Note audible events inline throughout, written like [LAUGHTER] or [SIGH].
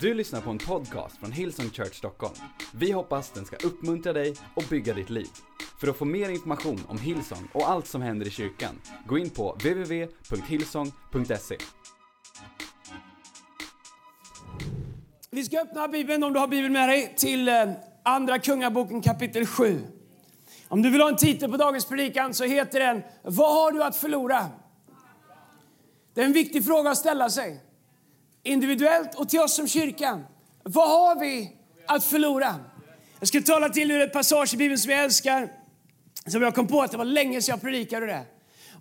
Du lyssnar på en podcast från Hillsong Church Stockholm. Vi hoppas den ska uppmuntra dig och bygga ditt liv. För att få mer information om Hillsong och allt som händer i kyrkan, gå in på www.hillsong.se. Vi ska öppna Bibeln, om du har Bibeln med dig, till eh, Andra Kungaboken kapitel 7. Om du vill ha en titel på dagens predikan så heter den Vad har du att förlora? Det är en viktig fråga att ställa sig. Individuellt och till oss som kyrka. Vad har vi att förlora? Jag ska tala till ur ett passage i Bibeln som jag älskar. Som jag kom på att det var länge sedan jag predikade det.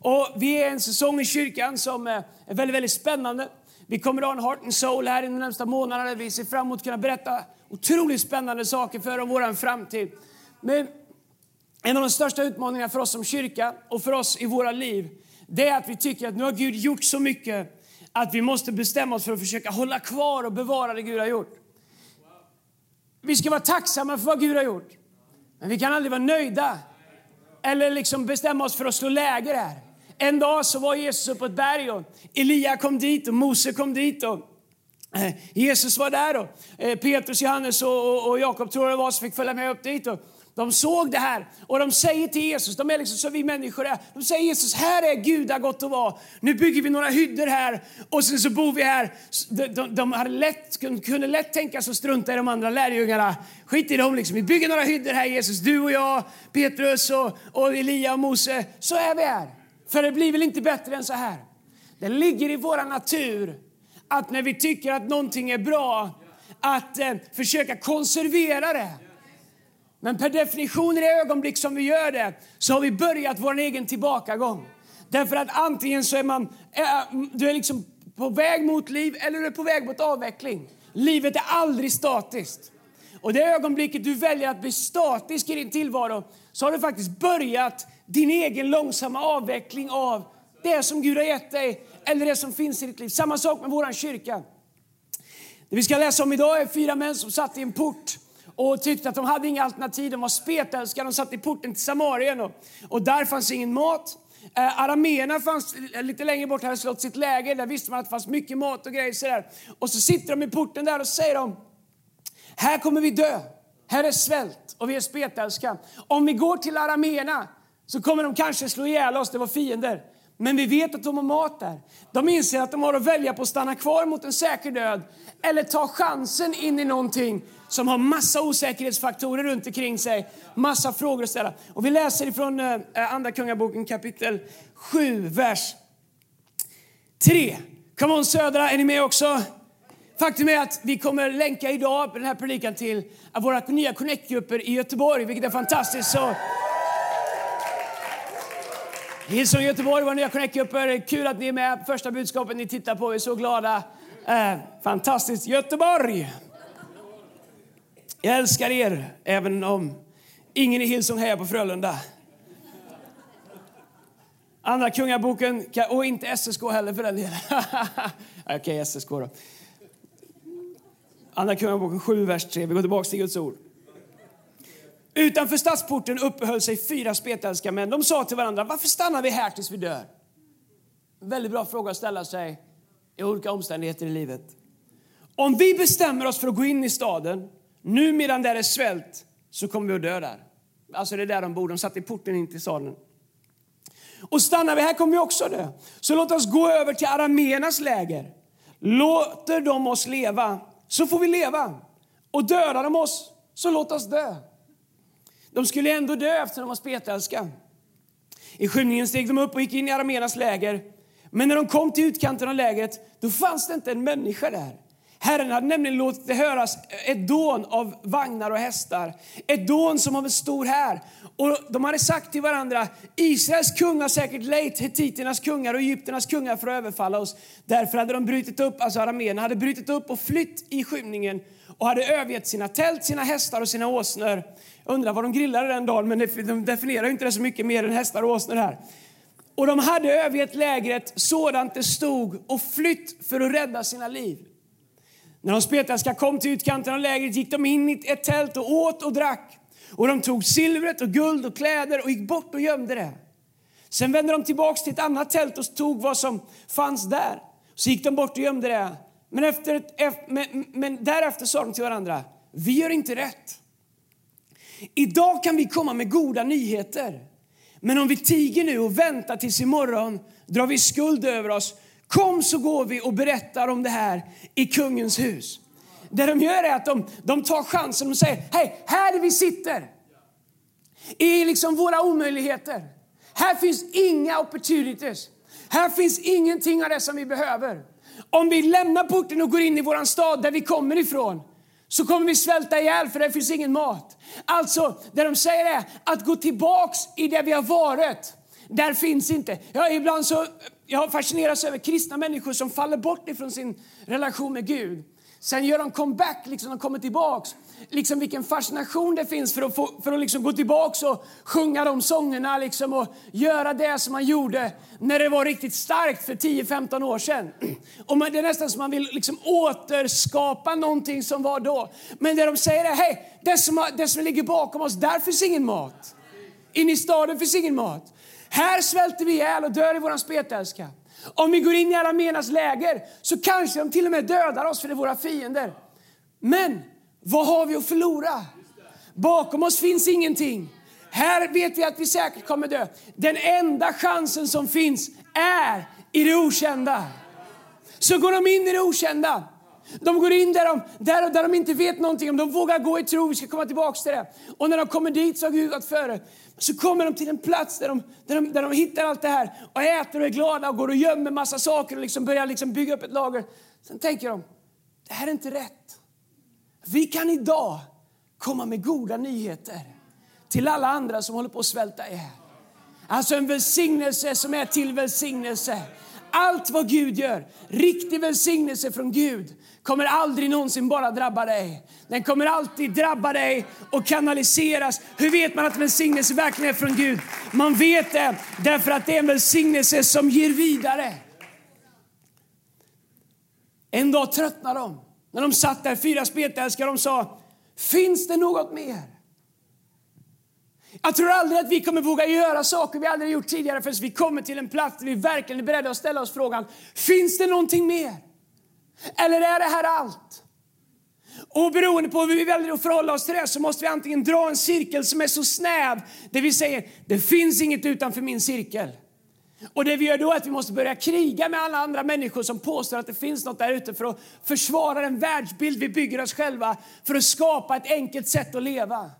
Och vi är en säsong i kyrkan som eh, är väldigt, väldigt spännande. Vi kommer att ha en Heart and Soul här i de närmsta månaderna. Vi ser fram emot att kunna berätta otroligt spännande saker för om vår framtid. Men en av de största utmaningarna för oss som kyrka och för oss i våra liv, det är att vi tycker att nu har Gud gjort så mycket att vi måste bestämma oss för att försöka hålla kvar och bevara det Gud har gjort. Vi ska vara tacksamma för vad Gud har gjort. Men vi kan aldrig vara nöjda eller liksom bestämma oss för att slå läger här. En dag så var Jesus uppe på ett berg och Elia kom dit och Mose kom dit. Och eh, Jesus var där och eh, Petrus, Johannes och, och Jakob tror jag det var som fick följa med upp dit. Och de såg det här och de säger till Jesus, de är liksom som vi människor är. De säger Jesus, här är Gud gott att vara. Nu bygger vi några hyddor här och sen så bor vi här. De, de, de hade lätt, kunde lätt tänka sig att strunta i de andra lärjungarna. Skit i dem liksom. Vi bygger några hyddor här Jesus, du och jag, Petrus och, och Elia och Mose. Så är vi här. För det blir väl inte bättre än så här. Det ligger i vår natur att när vi tycker att någonting är bra, att eh, försöka konservera det. Men per definition i det ögonblick som vi gör det så har vi börjat vår egen tillbakagång. Därför att antingen så är man eh, du är liksom på väg mot liv eller du är på väg mot avveckling. Livet är aldrig statiskt. Och det ögonblicket du väljer att bli statisk i din tillvaro så har du faktiskt börjat din egen långsamma avveckling av det som Gud har gett dig eller det som finns i ditt liv. Samma sak med vår kyrka. Det vi ska läsa om idag är fyra män som satt i en port och tyckte att de hade inga alternativ. De var spetälska. De satt i porten till Samarien och, och där fanns ingen mat. Eh, Arameerna fanns lite längre bort, hade slått sitt läger. Där visste man att det fanns mycket mat och grejer. Sådär. Och så sitter de i porten där och säger de, här kommer vi dö. Här är svält och vi är spetälska. Om vi går till arameerna så kommer de kanske slå ihjäl oss, det var fiender. Men vi vet att de har mat där. De inser att de har att välja på att stanna kvar mot en säker död eller ta chansen in i någonting som har massa osäkerhetsfaktorer runt omkring sig, massa frågor att ställa. Och vi läser ifrån eh, eh, Andra Kungaboken kapitel 7, vers 3. Come on Södra, är ni med också? Faktum är att vi kommer länka idag den här predikan till våra nya connect-grupper i Göteborg, vilket är fantastiskt. Så Hillsong Göteborg, våra nya connect-grupper. Kul att ni är med. Första budskapet ni tittar på, vi är så glada. Eh, fantastiskt. Göteborg! Jag älskar er, även om ingen i Hillsong hejar på Frölunda. Andra Kungaboken, och inte SSK heller för den delen. [LAUGHS] Okej, okay, SSK då. Andra Kungaboken 7, vers 3. Vi går tillbaka till Guds ord. Utanför stadsporten uppehöll sig fyra spetälska män. De sa till varandra, varför stannar vi här tills vi dör? Väldigt bra fråga att ställa sig i olika omständigheter i livet. Om vi bestämmer oss för att gå in i staden, nu medan där är svält, så kommer vi att dö där. Alltså det är där de bor, de satt i porten in till staden. Och stannar vi här kommer vi också dö. Så låt oss gå över till arameernas läger. Låter de oss leva, så får vi leva. Och dödar de oss, så låt oss dö. De skulle ändå dö eftersom de var spetälska. I skymningen steg de upp och gick in i arameernas läger. Men när de kom till utkanten av lägret, då fanns det inte en människa där. Herren hade nämligen låtit det höras ett dån av vagnar och hästar. Ett dån som av en stor här. Och de hade sagt till varandra, Israels kung har säkert lejt hetiternas kungar och egypternas kungar för att överfalla oss. Därför hade de brutit upp, alltså araméerna hade brutit upp och flytt i skymningen och hade övergett sina tält, sina hästar och sina åsnor. Undrar vad de grillade den dagen, men de definierar inte det så mycket mer än hästar och åsnor här. Och de hade övergett lägret sådant det stod och flytt för att rädda sina liv. När de spetälska kom till utkanten av lägret gick de in i ett tält och åt och drack. Och de tog silvret och guld och kläder och gick bort och gömde det. Sen vände de tillbaks till ett annat tält och tog vad som fanns där. Så gick de bort och gömde det. Men, efter, men, men därefter sa de till varandra, vi gör inte rätt. Idag kan vi komma med goda nyheter. Men om vi tiger nu och väntar tills imorgon drar vi skuld över oss. Kom så går vi och berättar om det här i kungens hus. Det de gör är att de, de tar chansen och säger, hej, här vi sitter. I liksom våra omöjligheter. Här finns inga opportunities. Här finns ingenting av det som vi behöver. Om vi lämnar porten och går in i vår stad där vi kommer ifrån så kommer vi svälta ihjäl för det finns ingen mat. Alltså, det de säger är att gå tillbaks i det vi har varit. Där finns inte. Ja, ibland så, jag har fascinerats över kristna människor som faller bort ifrån sin relation med Gud. Sen gör de comeback, liksom, de kommer tillbaks. Liksom vilken fascination det finns för att, få, för att liksom gå tillbaks och sjunga de sångerna liksom, och göra det som man gjorde när det var riktigt starkt för 10-15 år sedan. [CLEARS THROAT] Och man, det är nästan som man vill liksom återskapa någonting som var då. Men det de säger är, hej, det som, det som ligger bakom oss, där finns ingen mat. In i staden finns ingen mat. Här svälter vi ihjäl och dör i våran spetälska. Om vi går in i Alamenas läger så kanske de till och med dödar oss för det är våra fiender. Men vad har vi att förlora? Bakom oss finns ingenting. Här vet vi att vi säkert kommer dö. Den enda chansen som finns är i det okända. Så går de in i det okända. De går in där de, där, där de inte vet någonting om. De vågar gå i tro. Vi ska komma tillbaka till det. Och när de kommer dit så har Gud gått före. Så kommer de till en plats där de, där de, där de hittar allt det här och äter och är glada och går och gömmer massa saker och liksom börjar liksom bygga upp ett lager. Sen tänker de, det här är inte rätt. Vi kan idag komma med goda nyheter till alla andra som håller på att svälta ihjäl. Alltså en välsignelse som är till välsignelse. Allt vad Gud gör, riktig välsignelse från Gud, kommer aldrig någonsin bara drabba dig. Den kommer alltid drabba dig och kanaliseras. Hur vet man att välsignelse verkligen är från Gud? Man vet det därför att det är en välsignelse som ger vidare. En dag tröttnade de. När de satt där, fyra spetälskare, de sa, finns det något mer? Jag tror aldrig att vi kommer våga göra saker vi aldrig gjort tidigare förrän vi kommer till en plats där vi verkligen är beredda att ställa oss frågan, finns det någonting mer? Eller är det här allt? Och beroende på hur vi väljer att förhålla oss till det så måste vi antingen dra en cirkel som är så snäv, där vi säger, det finns inget utanför min cirkel. Och det vi gör då är att vi måste börja kriga med alla andra människor som påstår att det finns något där ute för att försvara den världsbild vi bygger oss själva för att skapa ett enkelt sätt att leva.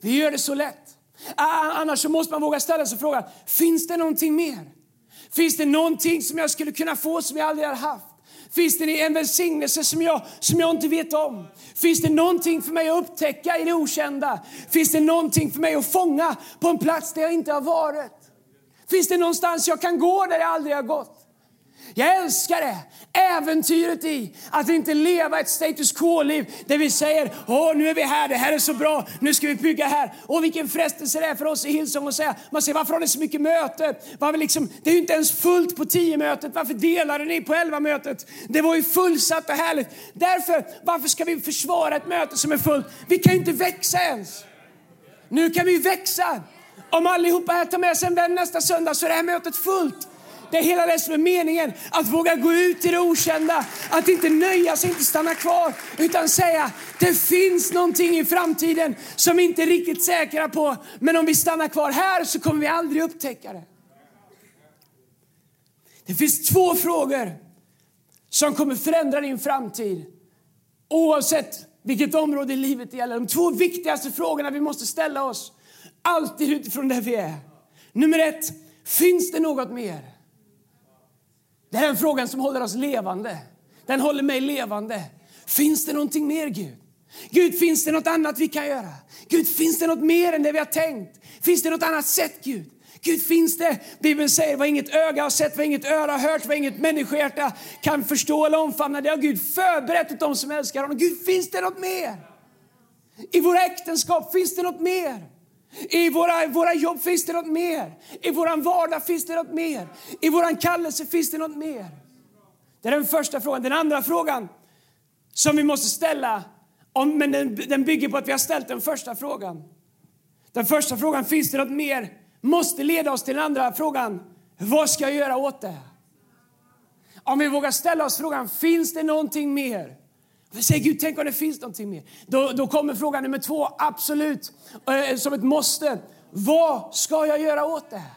Vi gör det så lätt. Ah, ah, annars så måste man våga ställa sig frågan, finns det någonting mer? Finns det någonting som jag skulle kunna få som jag aldrig har haft? Finns det en välsignelse som jag, som jag inte vet om? Finns det någonting för mig att upptäcka i det okända? Finns det någonting för mig att fånga på en plats där jag inte har varit? Finns det någonstans jag kan gå där jag aldrig har gått? Jag älskar det, äventyret i att inte leva ett status quo-liv där vi säger åh nu är vi här, det här är så bra, nu ska vi bygga här. Och vilken frestelse det är för oss i Hillsong att säga, man säger varför har ni så mycket möte? Varför liksom, det är ju inte ens fullt på 10 mötet, varför delade ni på 11 mötet? Det var ju fullsatt och härligt. Därför, varför ska vi försvara ett möte som är fullt? Vi kan ju inte växa ens. Nu kan vi växa. Om allihopa här tar med sig en vän nästa söndag så är det här mötet fullt. Det är hela det som är meningen. Att våga gå ut i det okända. Att inte nöja sig, inte stanna kvar. Utan säga, det finns någonting i framtiden som vi inte är riktigt säkra på. Men om vi stannar kvar här så kommer vi aldrig upptäcka det. Det finns två frågor som kommer förändra din framtid. Oavsett vilket område i livet det gäller. De två viktigaste frågorna vi måste ställa oss. Alltid utifrån där vi är. Nummer ett, finns det något mer? Det här är en fråga som håller oss levande. Den håller mig levande. Finns det någonting mer Gud? Gud, finns det något annat vi kan göra? Gud, finns det något mer än det vi har tänkt? Finns det något annat sätt Gud? Gud, finns det? Bibeln säger vad inget öga har sett, vad inget öra har hört, vad inget människohjärta kan förstå eller omfamna. Det har Gud förberett åt dem som älskar honom. Gud, finns det något mer? I våra äktenskap, finns det något mer? I våra, våra jobb finns det något mer. I vår vardag finns det något mer. I vår kallelse finns det något mer. Det är den första frågan. Den andra frågan som vi måste ställa, om, men den, den bygger på att vi har ställt den första frågan. Den första frågan, finns det något mer, måste leda oss till den andra frågan, vad ska jag göra åt det? Om vi vågar ställa oss frågan, finns det någonting mer? Vi säger Gud, tänk om det finns någonting mer. Då, då kommer fråga nummer två, absolut, eh, som ett måste. Vad ska jag göra åt det här?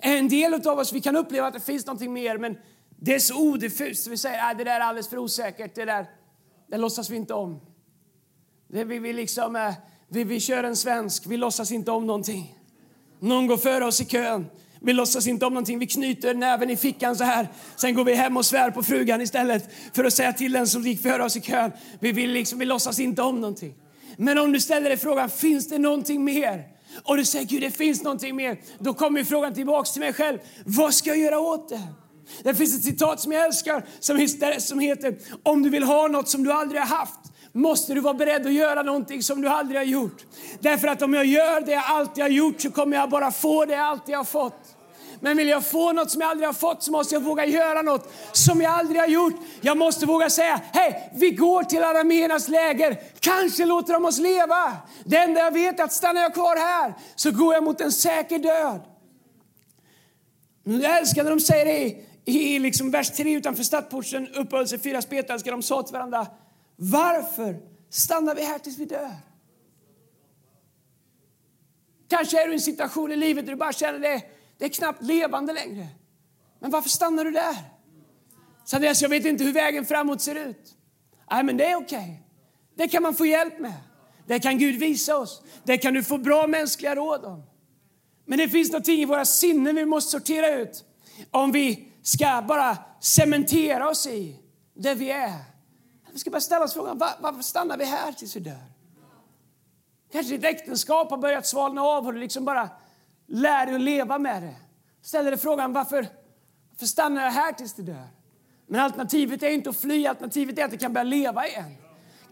En del av oss vi kan uppleva att det finns någonting mer, men det är så odiffust. Vi säger att det där är alldeles för osäkert, det där det låtsas vi inte om. Det vi, vi, liksom, eh, vi, vi kör en svensk, vi låtsas inte om någonting. Någon går före oss i kön. Vi låtsas inte om någonting. Vi knyter näven i fickan så här. Sen går vi hem och svär på frugan istället för att säga till den som gick före oss i kön. Vi, vill liksom, vi låtsas inte om någonting. Men om du ställer dig frågan, finns det någonting mer? Och du säger, Gud det finns någonting mer. Då kommer frågan tillbaks till mig själv. Vad ska jag göra åt det? Det finns ett citat som jag älskar som heter, om du vill ha något som du aldrig har haft måste du vara beredd att göra någonting som du aldrig har gjort. Därför att om jag gör det jag alltid har gjort så kommer jag bara få det jag alltid har fått. Men vill jag få något som jag aldrig har fått så måste jag våga göra något som jag aldrig har gjort. Jag måste våga säga, hej, vi går till arameernas läger. Kanske låter de oss leva. Det enda jag vet är att stannar jag kvar här så går jag mot en säker död. Jag älskar när de säger det i, liksom vers 3 utanför stadsporten uppehöll sig fyra. De sa till varandra, varför stannar vi här tills vi dör? Kanske är du i en situation i livet där du bara känner det, det är knappt levande längre. Men varför stannar du där? Så jag vet inte hur vägen framåt ser ut. Nej, men det är okej. Okay. Det kan man få hjälp med. Det kan Gud visa oss. Det kan du få bra mänskliga råd om. Men det finns någonting i våra sinnen vi måste sortera ut om vi ska bara cementera oss i där vi är. Vi ska bara ställa oss frågan, var, varför stannar vi här tills vi dör? Kanske ditt äktenskap har börjat svalna av och du liksom bara lär dig att leva med det. Ställ dig frågan, varför, varför stannar jag här tills du dör? Men alternativet är inte att fly, alternativet är att du kan börja leva igen.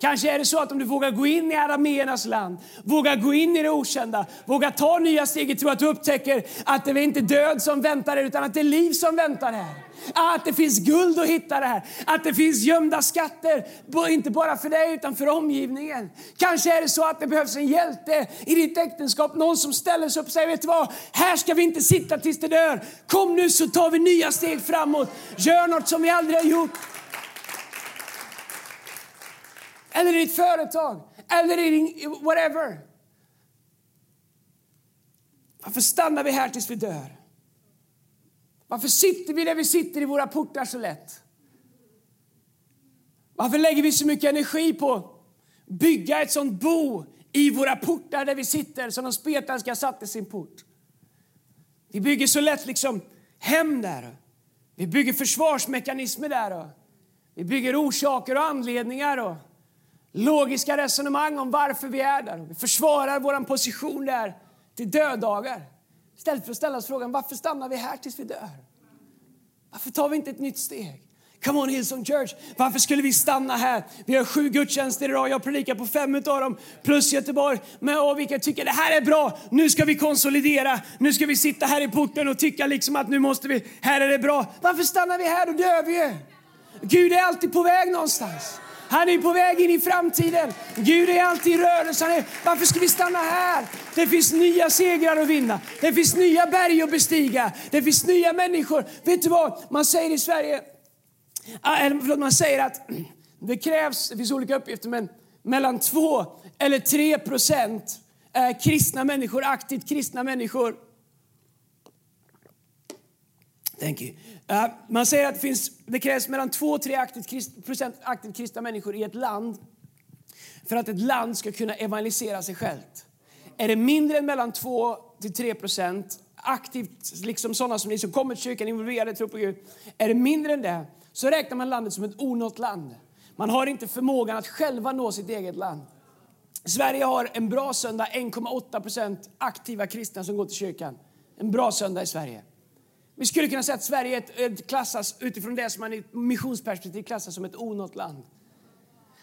Kanske är det så att om du vågar gå in i arameernas land, vågar gå in i det okända, vågar ta nya steg i tro att du upptäcker att det är inte död som väntar dig utan att det är liv som väntar här. Att det finns guld att hitta där. Att det finns gömda skatter, inte bara för dig utan för omgivningen. Kanske är det så att det behövs en hjälte i ditt äktenskap, någon som ställer sig upp och säger, vet du vad, här ska vi inte sitta tills det dör. Kom nu så tar vi nya steg framåt. Gör något som vi aldrig har gjort. Eller i ditt företag, eller i din whatever. Varför stannar vi här tills vi dör? Varför sitter vi där vi sitter i våra portar så lätt? Varför lägger vi så mycket energi på att bygga ett sånt bo i våra portar där vi sitter som de spetälska satte sin port? Vi bygger så lätt liksom hem där. Vi bygger försvarsmekanismer där. Vi bygger orsaker och anledningar och logiska resonemang om varför vi är där. Vi försvarar vår position där till döddagar. Istället för att ställa oss frågan varför stannar vi här tills vi dör? Varför tar vi inte ett nytt steg? Come on Hillsong Church, varför skulle vi stanna här? Vi har sju gudstjänster idag, jag predikar på fem av dem, plus Göteborg. Men åh, vilka tycker det här är bra, nu ska vi konsolidera, nu ska vi sitta här i porten och tycka liksom att nu måste vi, här är det bra. Varför stannar vi här? Då dör vi ju. Gud är alltid på väg någonstans. Han är på väg in i framtiden. Gud är alltid i rörelse. Varför ska vi stanna här? Det finns nya segrar att vinna. Det finns nya berg att bestiga. Det finns nya människor. Vet du vad man säger i Sverige? Ah, eller förlåt, man säger att det krävs, det finns olika uppgifter, men mellan 2 eller 3 procent kristna människor, aktivt kristna människor Thank you. Uh, man säger att det, finns, det krävs mellan 2 och 3 aktivt, procent aktivt kristna människor i ett land för att ett land ska kunna evangelisera sig självt. Är det mindre än mellan 2 till 3 procent aktivt, liksom sådana som ni som kommer till kyrkan, involverade, tror på Gud. Är det mindre än det så räknar man landet som ett onått land. Man har inte förmågan att själva nå sitt eget land. Sverige har en bra söndag 1,8 procent aktiva kristna som går till kyrkan. En bra söndag i Sverige. Vi skulle kunna säga att Sverige ett, ett klassas utifrån det som man i missionsperspektiv klassas som ett onått land.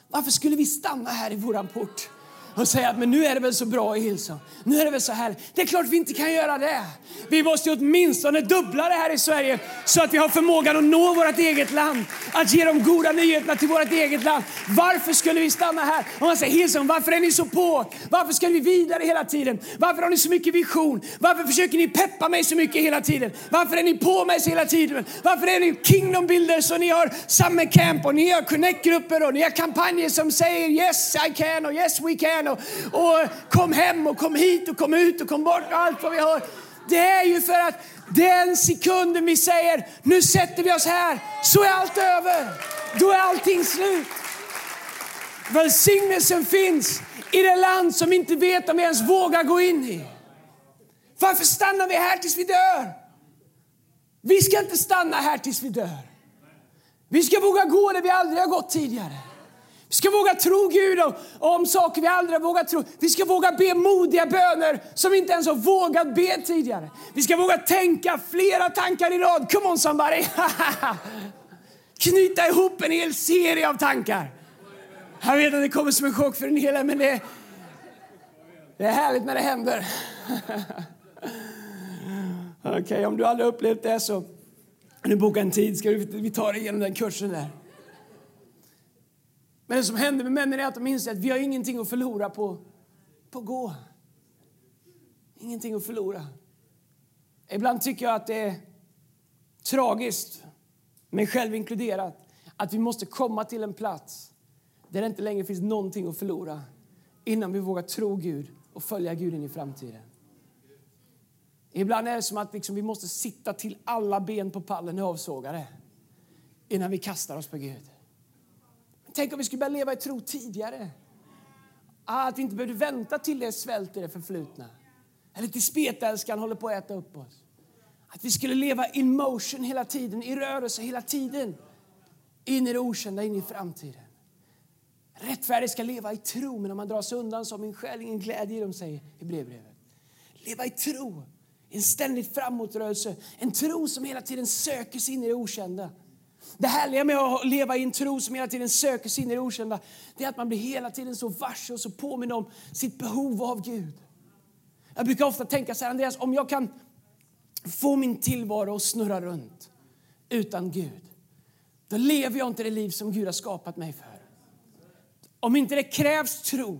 Varför skulle vi stanna här i våran port? Och säga att men nu är det väl så bra i Hillsong. Nu är det väl så här. Det är klart vi inte kan göra det. Vi måste åtminstone dubbla det här i Sverige så att vi har förmågan att nå vårt eget land. Att ge de goda nyheterna till vårt eget land. Varför skulle vi stanna här? Om man säger Hillsong, varför är ni så på? Varför ska vi vidare hela tiden? Varför har ni så mycket vision? Varför försöker ni peppa mig så mycket hela tiden? Varför är ni på mig så hela tiden? Varför är ni Kingdom Builders och ni har Summer Camp och ni har Connect-grupper och ni har kampanjer som säger Yes I can och Yes we can och, och kom hem och kom hit och kom ut och kom bort och allt vad vi har. Det är ju för att den sekunden vi säger nu sätter vi oss här så är allt över. Då är allting slut. Välsignelsen finns i det land som inte vet om vi ens vågar gå in i. Varför stannar vi här tills vi dör? Vi ska inte stanna här tills vi dör. Vi ska våga gå där vi aldrig har gått tidigare. Vi ska våga tro Gud om saker vi aldrig vågat tro. Vi ska våga be modiga böner som vi inte ens har vågat be tidigare. Vi ska våga tänka flera tankar i rad. Come on somebody! [LAUGHS] Knyta ihop en hel serie av tankar. Jag vet att det kommer som en chock för en hel men det, det är härligt när det händer. [LAUGHS] Okej, okay, om du aldrig upplevt det så nu boka en tid, ska vi, vi tar igenom den kursen där. Men det som händer med männen är att de inser att vi har ingenting att förlora på, på att gå. Ingenting att förlora. Ibland tycker jag att det är tragiskt, mig själv inkluderat, att vi måste komma till en plats där det inte längre finns någonting att förlora innan vi vågar tro Gud och följa Gud in i framtiden. Ibland är det som att liksom vi måste sitta till alla ben på pallen avsågade innan vi kastar oss på Gud. Tänk om vi skulle börja leva i tro tidigare. Att vi inte behövde vänta till det svält i det förflutna. Eller till spetälskan håller på att äta upp oss. Att vi skulle leva in motion hela tiden, i rörelse hela tiden. In i det okända, in i framtiden. Rättfärdig ska leva i tro, men om man drar sig undan så har min själ ingen glädje i dem, säger i brevbrevet. Leva i tro, en ständigt framåtrörelse, en tro som hela tiden söker sig in i det okända. Det härliga med att leva i en tro som hela tiden söker sig in i det okända, det är att man blir hela tiden så varse och så påminner om sitt behov av Gud. Jag brukar ofta tänka så här, Andreas, om jag kan få min tillvaro att snurra runt utan Gud, då lever jag inte det liv som Gud har skapat mig för. Om inte det krävs tro,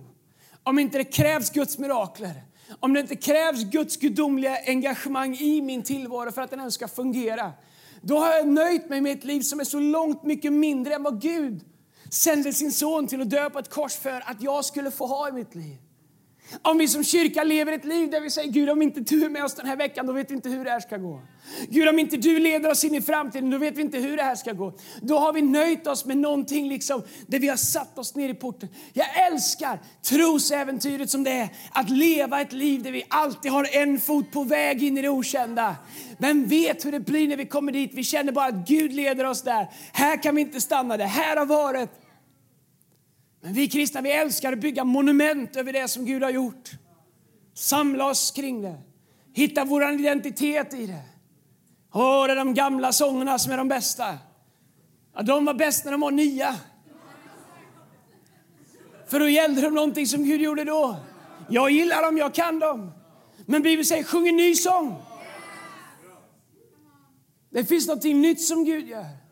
om inte det krävs Guds mirakler, om det inte krävs Guds gudomliga engagemang i min tillvaro för att den ens ska fungera, då har jag nöjt mig med ett liv som är så långt mycket mindre än vad Gud sände sin son till att dö på ett kors för att jag skulle få ha i mitt liv. Om vi som kyrka lever ett liv där vi säger Gud om inte du är med oss den här veckan då vet vi inte hur det här ska gå. Gud om inte du leder oss in i framtiden då vet vi inte hur det här ska gå. Då har vi nöjt oss med någonting liksom där vi har satt oss ner i porten. Jag älskar trosäventyret som det är att leva ett liv där vi alltid har en fot på väg in i det okända. Vem vet hur det blir när vi kommer dit? Vi känner bara att Gud leder oss där. Här kan vi inte stanna, det här har varit. Men vi kristna vi älskar att bygga monument över det som Gud har gjort. Samla oss kring det. Hitta vår identitet i det. Åh, det är de gamla sångerna som är de bästa. Ja, de var bäst när de var nya. För då gällde de någonting som Gud gjorde då. Jag gillar dem, jag kan dem. Men Bibeln säger sjung en ny sång. Det finns någonting nytt som Gud gör.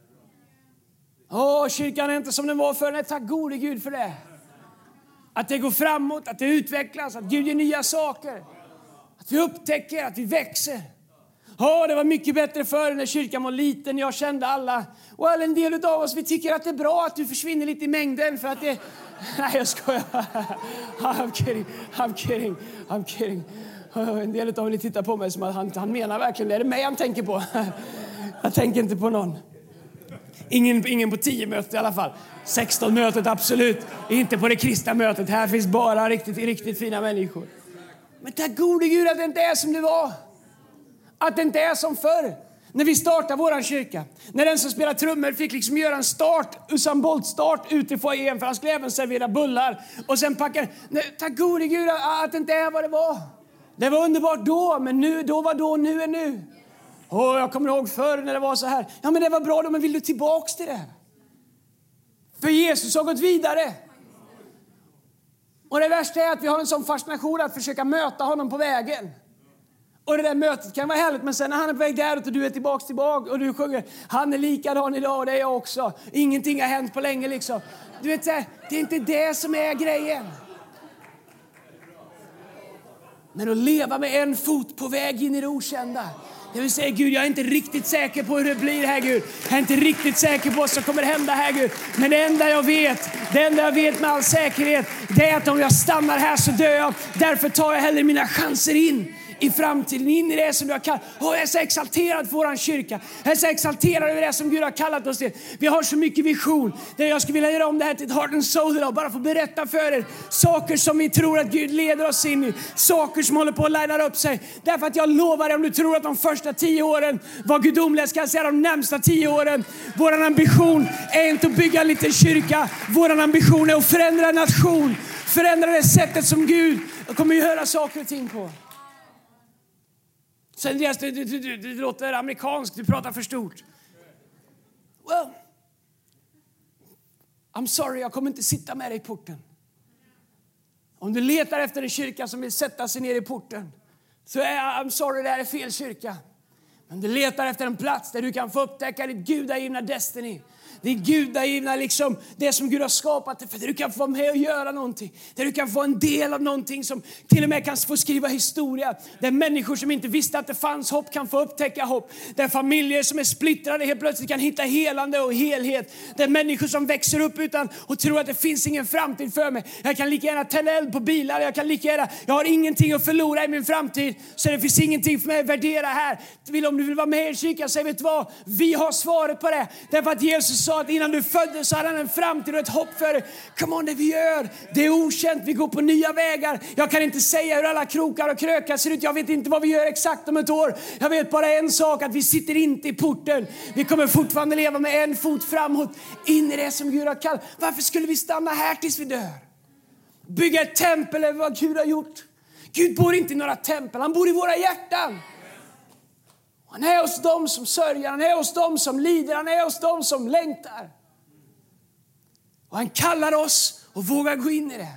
Åh, kyrkan är inte som den var förr. Nej, tack gode Gud för det. Att det går framåt, att det utvecklas, att Gud gör nya saker. Att vi upptäcker, att vi växer. Ja, det var mycket bättre förr när kyrkan var liten. Jag kände alla. Och en del av oss vi tycker att det är bra att du försvinner lite i mängden. För att det... [LAUGHS] Nej, jag skojar. [LAUGHS] I'm kidding, I'm kidding, I'm kidding. En del av er tittar på mig som att han, han menar verkligen det. Är det mig han tänker på? [LAUGHS] Jag tänker inte på någon. Ingen, ingen på 10 mötet i alla fall. 16 mötet absolut. Inte på det kristna mötet. Här finns bara riktigt, riktigt fina människor. Men tack gode Gud att det inte är som det var. Att det inte är som förr. När vi startade vår kyrka. När den som spelar trummor fick liksom göra en start, Usain Bolt-start ute i foajén för han skulle även servera bullar. Och sen packa... Tack gode Gud att det inte är vad det var. Det var underbart då, men nu, då var då, nu är nu. Oh, jag kommer ihåg förr när det var så här. Ja, men det var bra då, men vill du tillbaks till det? För Jesus har gått vidare. Och det värsta är att vi har en sån fascination att försöka möta honom på vägen. Och det där mötet kan vara härligt, men sen när han är på väg däråt och du är tillbaks tillbaka och du sjunger han är likadan idag och det är jag också. Ingenting har hänt på länge liksom. Du vet, det är inte det som är grejen. Men att leva med en fot på väg in i det okända. När vill säga, Gud, jag är inte riktigt säker på hur det blir här, Gud. Jag är inte riktigt säker på vad som kommer hända här, Gud. Men det enda jag vet, det enda jag vet med all säkerhet, det är att om jag stannar här så dör jag. Därför tar jag hellre mina chanser in i framtiden, in i det som du har kallat. Oh, jag är så exalterad för vår kyrka. Jag är så exalterad över det som Gud har kallat oss till. Vi har så mycket vision. jag skulle vilja göra om det här till ett heart and soul idag. Bara få berätta för er saker som vi tror att Gud leder oss in i. Saker som håller på att linar upp sig. Därför att jag lovar dig, om du tror att de första tio åren var gudomliga, ska jag säga de närmsta tio åren. Vår ambition är inte att bygga en liten kyrka. Vår ambition är att förändra en nation. Förändra det sättet som Gud kommer att göra saker och ting på. Så Andreas, du, du, du, du låter amerikansk, du pratar för stort. Well, I'm sorry, jag kommer inte sitta med dig i porten. Om du letar efter en kyrka som vill sätta sig ner i porten så är jag, I'm sorry, det här är fel kyrka. Men du letar efter en plats där du kan få upptäcka ditt gudagivna destiny det gudagivna, liksom, det som Gud har skapat dig för Där du kan få vara med och göra någonting. Där du kan få en del av någonting som till och med kan få skriva historia. Där människor som inte visste att det fanns hopp kan få upptäcka hopp. Där familjer som är splittrade helt plötsligt kan hitta helande och helhet. Där människor som växer upp utan och tror att det finns ingen framtid för mig. Jag kan lika gärna tända eld på bilar, jag kan lika gärna, jag har ingenting att förlora i min framtid. Så det finns ingenting för mig att värdera här. Om du vill vara med i kyrkan, säg vet du vad? Vi har svaret på det. Därför att Jesus sa sa att innan du föddes så hade han en framtid och ett hopp för dig. Come on, det vi gör, det är okänt. Vi går på nya vägar. Jag kan inte säga hur alla krokar och krökar ser ut. Jag vet inte vad vi gör exakt om ett år. Jag vet bara en sak, att vi sitter inte i porten. Vi kommer fortfarande leva med en fot framåt in i det som Gud har kallat. Varför skulle vi stanna här tills vi dör? Bygga ett tempel över vad Gud har gjort. Gud bor inte i några tempel, han bor i våra hjärtan. Han är hos dem som sörjer, han är hos dem som lider, han är hos dem som längtar. Och han kallar oss och vågar gå in i det.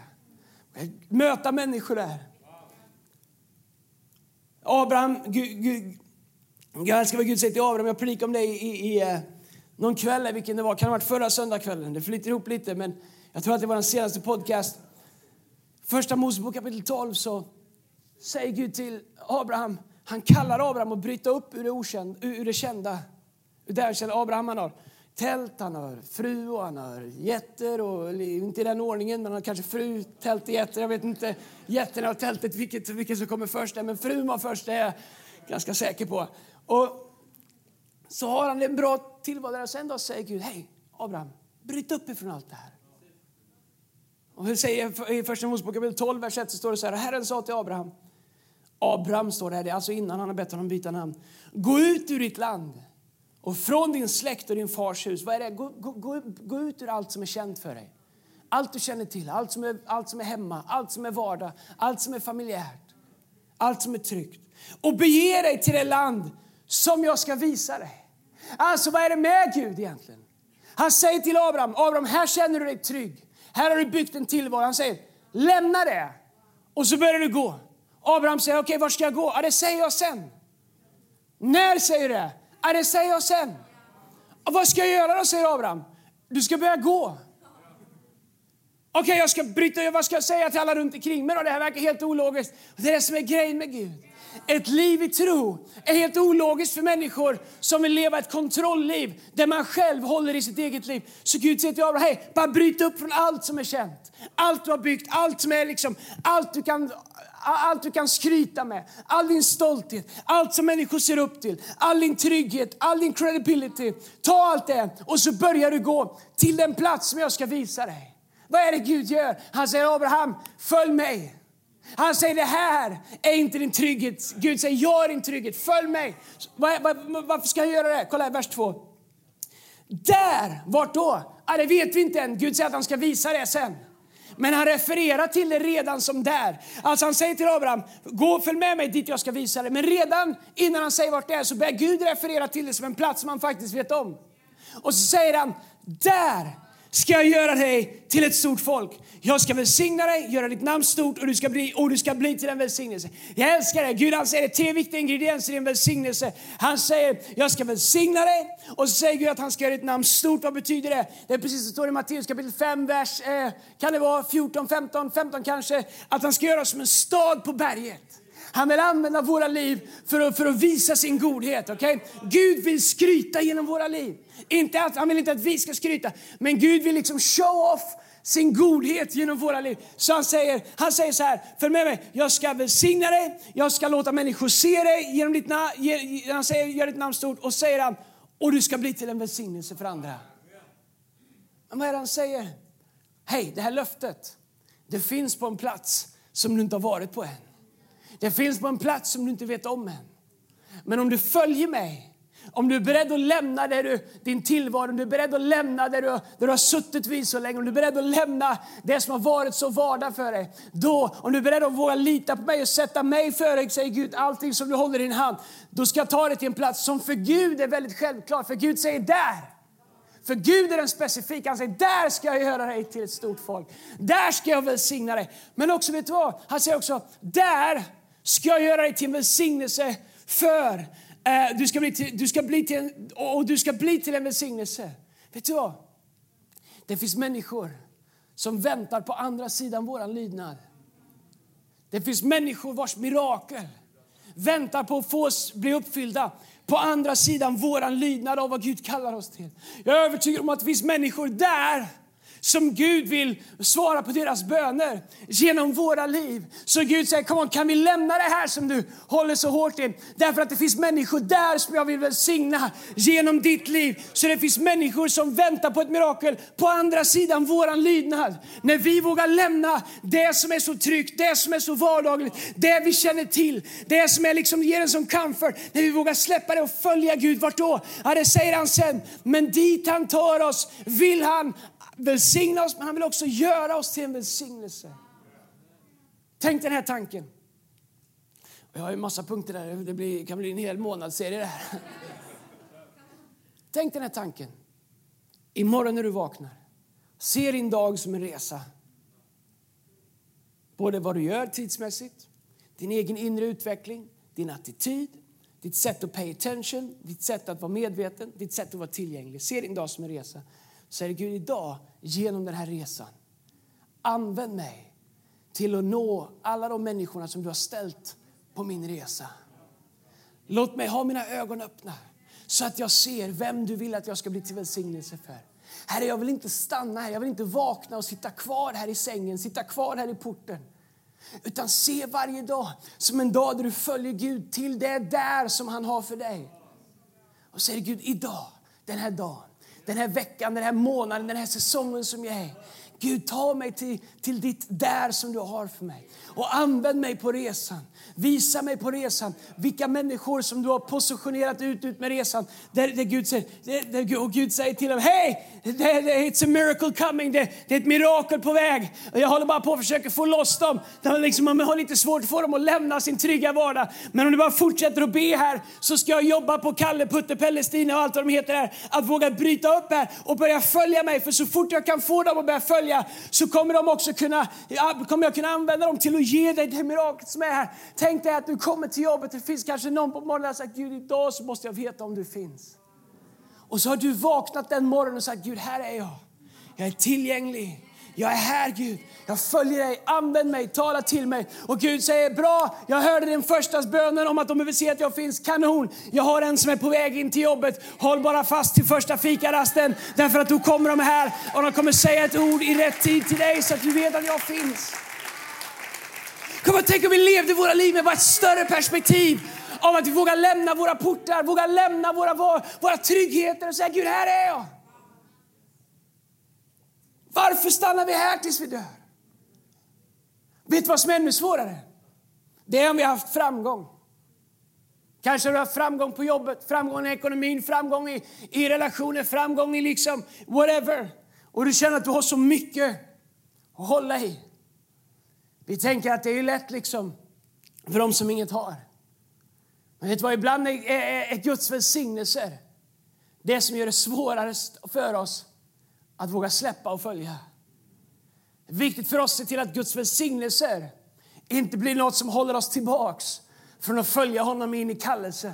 Möta människor där. Abraham, Gud, Gud, jag älskar vad Gud säger till Abraham. Jag predikade om det i, i, i eh, någon kväll, vilken det var. Kan ha varit förra söndagskvällen. Det flyter ihop lite, men jag tror att det var den senaste podcast. Första Mosebok kapitel 12 så säger Gud till Abraham han kallar Abraham att bryta upp ur det, okänd, ur det kända. Ur det kända. Abraham han har tält, han har fru och han har getter. Och, inte i den ordningen, men han har kanske fru, tält och getter. Jag vet inte getterna och tältet vilket, vilket som kommer först. Men frun var först, det är jag ganska säker på. Och så har han en bra tillvaro där. Sen då säger Gud, hej Abraham, bryt upp ifrån allt det här. Och säger, I Första Mosebok 12, vers 1 så står det så här. Herren sa till Abraham, Abraham står det här, det är alltså innan han har bett honom byta namn. Gå ut ur ditt land och från din släkt och din fars hus. Vad är det? Gå, gå, gå, gå ut ur allt som är känt för dig. Allt du känner till, allt som, är, allt som är hemma, allt som är vardag, allt som är familjärt, allt som är tryggt. Och bege dig till det land som jag ska visa dig. Alltså vad är det med Gud egentligen? Han säger till Abraham, Abraham här känner du dig trygg. Här har du byggt en tillvaro. Han säger, lämna det och så börjar du gå. Abraham säger, okej, okay, var ska jag gå? Ja, det säger jag sen. När säger du det? Ja, det säger jag sen. Och vad ska jag göra då, säger Abraham. Du ska börja gå. Okej, okay, jag ska bryta, vad ska jag säga till alla runt omkring mig då? Det här verkar helt ologiskt. Det är det som är grejen med Gud. Ett liv i tro är helt ologiskt för människor som vill leva ett kontrollliv där man själv håller i sitt eget liv. Så Gud säger till Abraham, hej, bara bryt upp från allt som är känt. Allt du har byggt, allt som är liksom, allt du kan allt du kan skryta med, all din stolthet, allt som människor ser upp till, all din trygghet, all din credibility. Ta allt det och så börjar du gå till den plats som jag ska visa dig. Vad är det Gud gör? Han säger Abraham, följ mig. Han säger det här är inte din trygghet. Gud säger jag är din trygghet, följ mig. Varför ska jag göra det? Kolla här, vers 2. Där, vart då? Ja, det vet vi inte än. Gud säger att han ska visa det sen. Men han refererar till det redan som där. Alltså han säger till Abraham, gå och följ med mig dit jag ska visa det. Men redan innan han säger vart det är så börjar Gud referera till det som en plats som han faktiskt vet om. Och så säger han, där ska jag göra dig till ett stort folk. Jag ska välsigna dig, göra ditt namn stort och du ska bli, och du ska bli till en välsignelse. Jag älskar det. Gud han säger tre viktiga ingredienser i en välsignelse. Han säger, jag ska välsigna dig. Och så säger Gud att han ska göra ditt namn stort. Vad betyder det? Det är precis som det står i Matteus kapitel 5, vers, eh, kan det vara 14, 15, 15 kanske. Att han ska göra oss som en stad på berget. Han vill använda våra liv för att, för att visa sin godhet. Okay? Gud vill skryta genom våra liv. Inte att, han vill inte att vi ska skryta, men Gud vill liksom show off sin godhet genom våra liv. Så han säger, han säger så här, följ med mig, jag ska välsigna dig, jag ska låta människor se dig genom ditt namn, han säger gör ditt namn stort och säger han, och du ska bli till en välsignelse för andra. Men vad är det han säger? Hej, det här löftet, det finns på en plats som du inte har varit på än. Det finns på en plats som du inte vet om än. Men om du följer mig, om du är beredd att lämna där du, din tillvaro, om du är beredd att lämna där du, där du har suttit vid så länge, om du är beredd att lämna det som har varit så vardag för dig. Då, om du är beredd att våga lita på mig och sätta mig före, säger Gud, allting som du håller i din hand, då ska jag ta dig till en plats som för Gud är väldigt självklar. För Gud säger där. För Gud är den specifika. Han säger, där ska jag göra dig till ett stort folk. Där ska jag välsigna dig. Men också, vet du vad? Han säger också, där ska jag göra dig till en välsignelse för eh, du, ska bli till, du ska bli till en, och du ska bli till en välsignelse. Vet du vad? Det finns människor som väntar på andra sidan våran lydnad. Det finns människor vars mirakel väntar på att få bli uppfyllda på andra sidan våran lydnad av vad Gud kallar oss till. Jag är övertygad om att det finns människor där som Gud vill svara på deras böner genom våra liv. Så Gud säger, Come on, kan vi lämna det här som du håller så hårt i? Därför att det finns människor där som jag vill välsigna genom ditt liv. Så det finns människor som väntar på ett mirakel på andra sidan våran lydnad. När vi vågar lämna det som är så tryggt, det som är så vardagligt, det vi känner till, det som är liksom ger en som comfort. När vi vågar släppa det och följa Gud, vart då? Ja, det säger han sen. Men dit han tar oss vill han välsigna oss, men han vill också göra oss till en välsignelse. Tänk den här tanken. Jag har en massa punkter där, det blir, kan bli en hel månadsserie det här. Tänk den här tanken. Imorgon när du vaknar, se din dag som en resa. Både vad du gör tidsmässigt, din egen inre utveckling, din attityd, ditt sätt att pay attention, ditt sätt att vara medveten, ditt sätt att vara tillgänglig. Se din dag som en resa säger Gud idag genom den här resan. Använd mig till att nå alla de människorna som du har ställt på min resa. Låt mig ha mina ögon öppna så att jag ser vem du vill att jag ska bli till välsignelse för. Herre, jag vill inte stanna här, jag vill inte vakna och sitta kvar här i sängen, sitta kvar här i porten. Utan se varje dag som en dag där du följer Gud till det där som han har för dig. Och säger Gud, idag, den här dagen, den här veckan, den här månaden, den här säsongen som jag är. Gud, ta mig till, till ditt där som du har för mig. Och använd mig på resan. Visa mig på resan vilka människor som du har positionerat ut, ut med resan. Där, där Gud säger, där, och Gud säger till dem, hej, it's a miracle coming, det, det, är ett mirakel på väg. Och jag håller bara på att försöka få loss dem. Liksom, man har lite svårt att få dem att lämna sin trygga vardag. Men om du bara fortsätter att be här så ska jag jobba på Kalle, Putte, Pelle, Stina och allt vad de heter här. Att våga bryta upp här och börja följa mig. För så fort jag kan få dem att börja följa så kommer, de också kunna, kommer jag kunna använda dem till att ge dig det miraklet som är här. Tänk dig att du kommer till jobbet, det finns kanske någon på morgonen som sagt Gud idag så måste jag veta om du finns. Och så har du vaknat den morgonen och sagt Gud här är jag. Jag är tillgänglig. Jag är här Gud. Jag följer dig. Använd mig. Tala till mig. Och Gud säger bra. Jag hörde din första bönen om att de vill se att jag finns. Kanon. Jag har en som är på väg in till jobbet. Håll bara fast till första fikarasten. Därför att då kommer de här och de kommer säga ett ord i rätt tid till dig så att du vet att jag finns. Kom och tänk om vi levde våra liv med ett större perspektiv av att vi vågar lämna våra portar, vågar lämna våra, våra tryggheter och säga Gud, här är jag. Varför stannar vi här tills vi dör? Vet du vad som är ännu svårare? Det är om vi har haft framgång. Kanske har du haft framgång på jobbet, framgång i ekonomin, framgång i, i relationer, framgång i liksom whatever. Och du känner att du har så mycket att hålla i. Vi tänker att det är lätt liksom för de som inget har. Men vet du vad, ibland är, är, är Guds välsignelser det som gör det svårare för oss att våga släppa och följa. Det är viktigt för oss att se till att Guds välsignelser inte blir något som håller oss tillbaks från att följa honom in i kallelsen.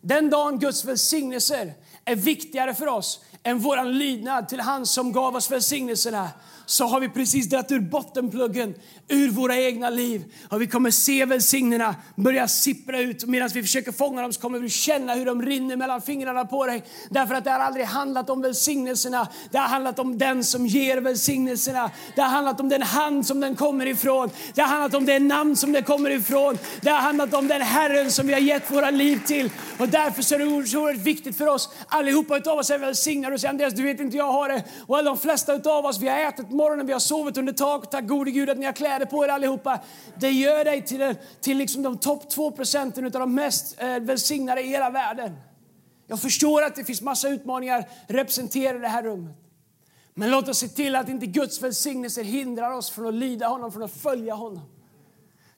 Den dagen Guds välsignelser är viktigare för oss än vår lydnad till han som gav oss välsignelserna så har vi precis dragit ur bottenpluggen ur våra egna liv. Och vi kommer se välsignelserna börja sippra ut. Medan vi försöker fånga dem så kommer du känna hur de rinner mellan fingrarna på dig. Därför att det har aldrig handlat om välsignelserna. Det har handlat om den som ger välsignelserna. Det har handlat om den hand som den kommer ifrån. Det har handlat om det namn som den kommer ifrån. Det har handlat om den Herren som vi har gett våra liv till. Och därför så är det oerhört viktigt för oss. Allihopa utav oss är välsignade. Och säger Andreas, du vet inte jag har det. Och de flesta av oss, vi har ätit morgonen, vi har sovit under tak. Tack gode Gud att ni har kläder på er allihopa. Det gör dig till, till liksom de topp 2 procenten av de mest eh, välsignade i hela världen. Jag förstår att det finns massa utmaningar representerade i det här rummet. Men låt oss se till att inte Guds välsignelser hindrar oss från att lyda honom, från att följa honom.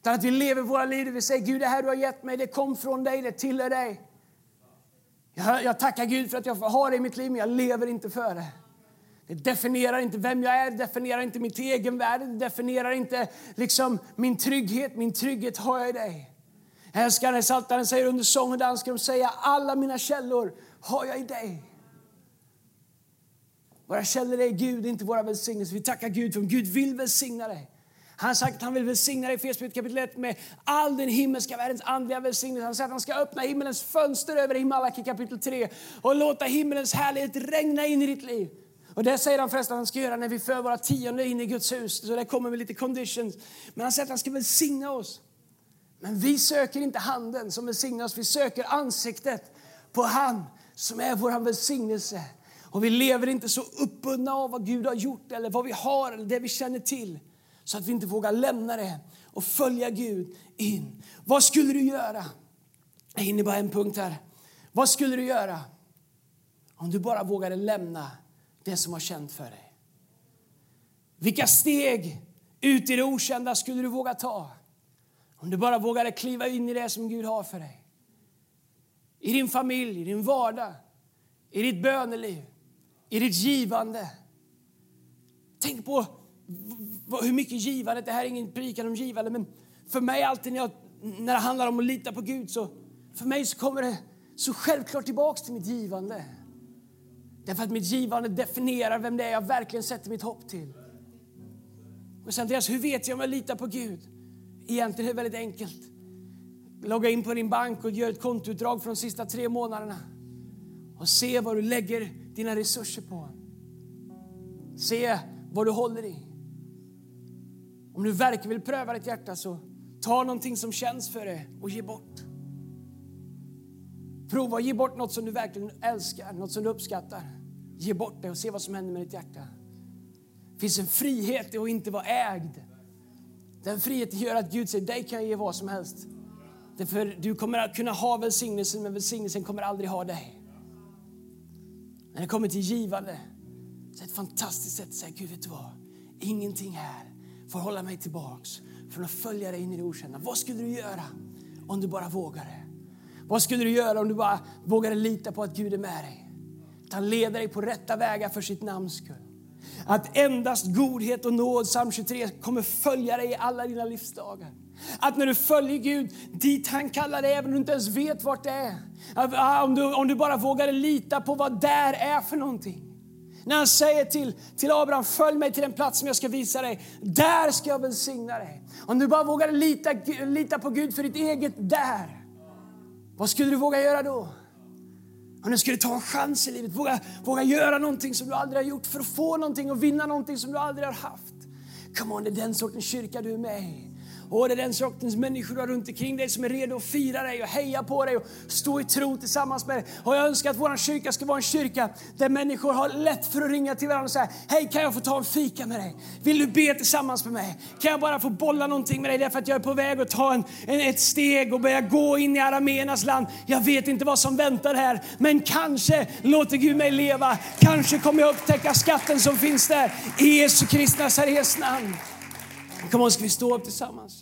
Utan att vi lever våra liv och vi säger Gud det här du har gett mig, det kom från dig, det tillhör dig. Jag, jag tackar Gud för att jag har det i mitt liv, men jag lever inte för det. Det definierar inte vem jag är, det definierar inte mitt egenvärde, det definierar inte liksom min trygghet. Min trygghet har jag i dig. Älskaren Saltaren säger under sång och dans ska de säga alla mina källor har jag i dig. Våra källor är Gud, inte våra välsignelser. Vi tackar Gud för om Gud vill välsigna dig. Han har sagt att han vill välsigna dig i kapitel 1 med all den himmelska världens andliga välsignelse. Han säger att han ska öppna himmelens fönster över Himalaki kapitel 3 och låta himmelens härlighet regna in i ditt liv. Och det säger han förresten att han ska göra när vi för våra tionde in i Guds hus. Så det kommer med lite conditions. Men han säger att han ska välsigna oss. Men vi söker inte handen som välsignar oss. Vi söker ansiktet på han som är vår välsignelse. Och vi lever inte så uppbundna av vad Gud har gjort eller vad vi har eller det vi känner till. Så att vi inte vågar lämna det och följa Gud in. Vad skulle du göra? Jag hinner bara en punkt här. Vad skulle du göra om du bara vågade lämna det som har känt för dig. Vilka steg ut i det okända skulle du våga ta? Om du bara vågade kliva in i det som Gud har för dig. I din familj, i din vardag, i ditt böneliv, i ditt givande. Tänk på hur mycket givande, det här är ingen predikan om givande, men för mig alltid när, jag, när det handlar om att lita på Gud så för mig så kommer det så självklart tillbaks till mitt givande. Därför att mitt givande definierar vem det är jag verkligen sätter mitt hopp till. Och sen Andreas, hur vet jag om jag litar på Gud? Egentligen är det väldigt enkelt. Logga in på din bank och gör ett kontoutdrag för de sista tre månaderna. Och se vad du lägger dina resurser på. Se vad du håller i. Om du verkligen vill pröva ditt hjärta så ta någonting som känns för dig och ge bort. Prova att ge bort något som du verkligen älskar, något som du uppskattar. Ge bort det och se vad som händer med ditt hjärta. Det finns en frihet i att inte vara ägd. Den friheten gör att Gud säger dig kan jag ge vad som helst. Därför du kommer att kunna ha välsignelsen, men välsignelsen kommer aldrig ha dig. När det kommer till givande så är det ett fantastiskt sätt att säga, Gud vet du vad? Ingenting här får hålla mig tillbaks från att följa dig in i det okända. Vad skulle du göra om du bara vågade? Vad skulle du göra om du bara vågade lita på att Gud är med dig? Att han leder dig på rätta vägar för sitt namns skull. Att endast godhet och nåd, psalm 23, kommer följa dig i alla dina livsdagar. Att när du följer Gud dit han kallar dig, även om du inte ens vet vart det är. Ah, om du, om du bara vågade lita på vad där är för någonting. När han säger till, till Abraham, följ mig till den plats som jag ska visa dig. Där ska jag välsigna dig. Om du bara vågar lita, lita på Gud för ditt eget där. Vad skulle du våga göra då? Om du skulle ta en chans i livet, våga, våga göra någonting som du aldrig har gjort för att få någonting och vinna någonting som du aldrig har haft. Come on, det är den sortens kyrka du är med i. Och det är den sortens människor runt omkring dig som är redo att fira dig och heja på dig och stå i tro tillsammans med dig. Och jag önskar att vår kyrka ska vara en kyrka där människor har lätt för att ringa till varandra och säga Hej, kan jag få ta en fika med dig? Vill du be tillsammans med mig? Kan jag bara få bolla någonting med dig därför att jag är på väg att ta en, en ett steg och börja gå in i arameernas land. Jag vet inte vad som väntar här, men kanske låter Gud mig leva. Kanske kommer jag upptäcka skatten som finns där. I Jesu Kristi Nazarets namn. Kom on, ska vi stå upp tillsammans?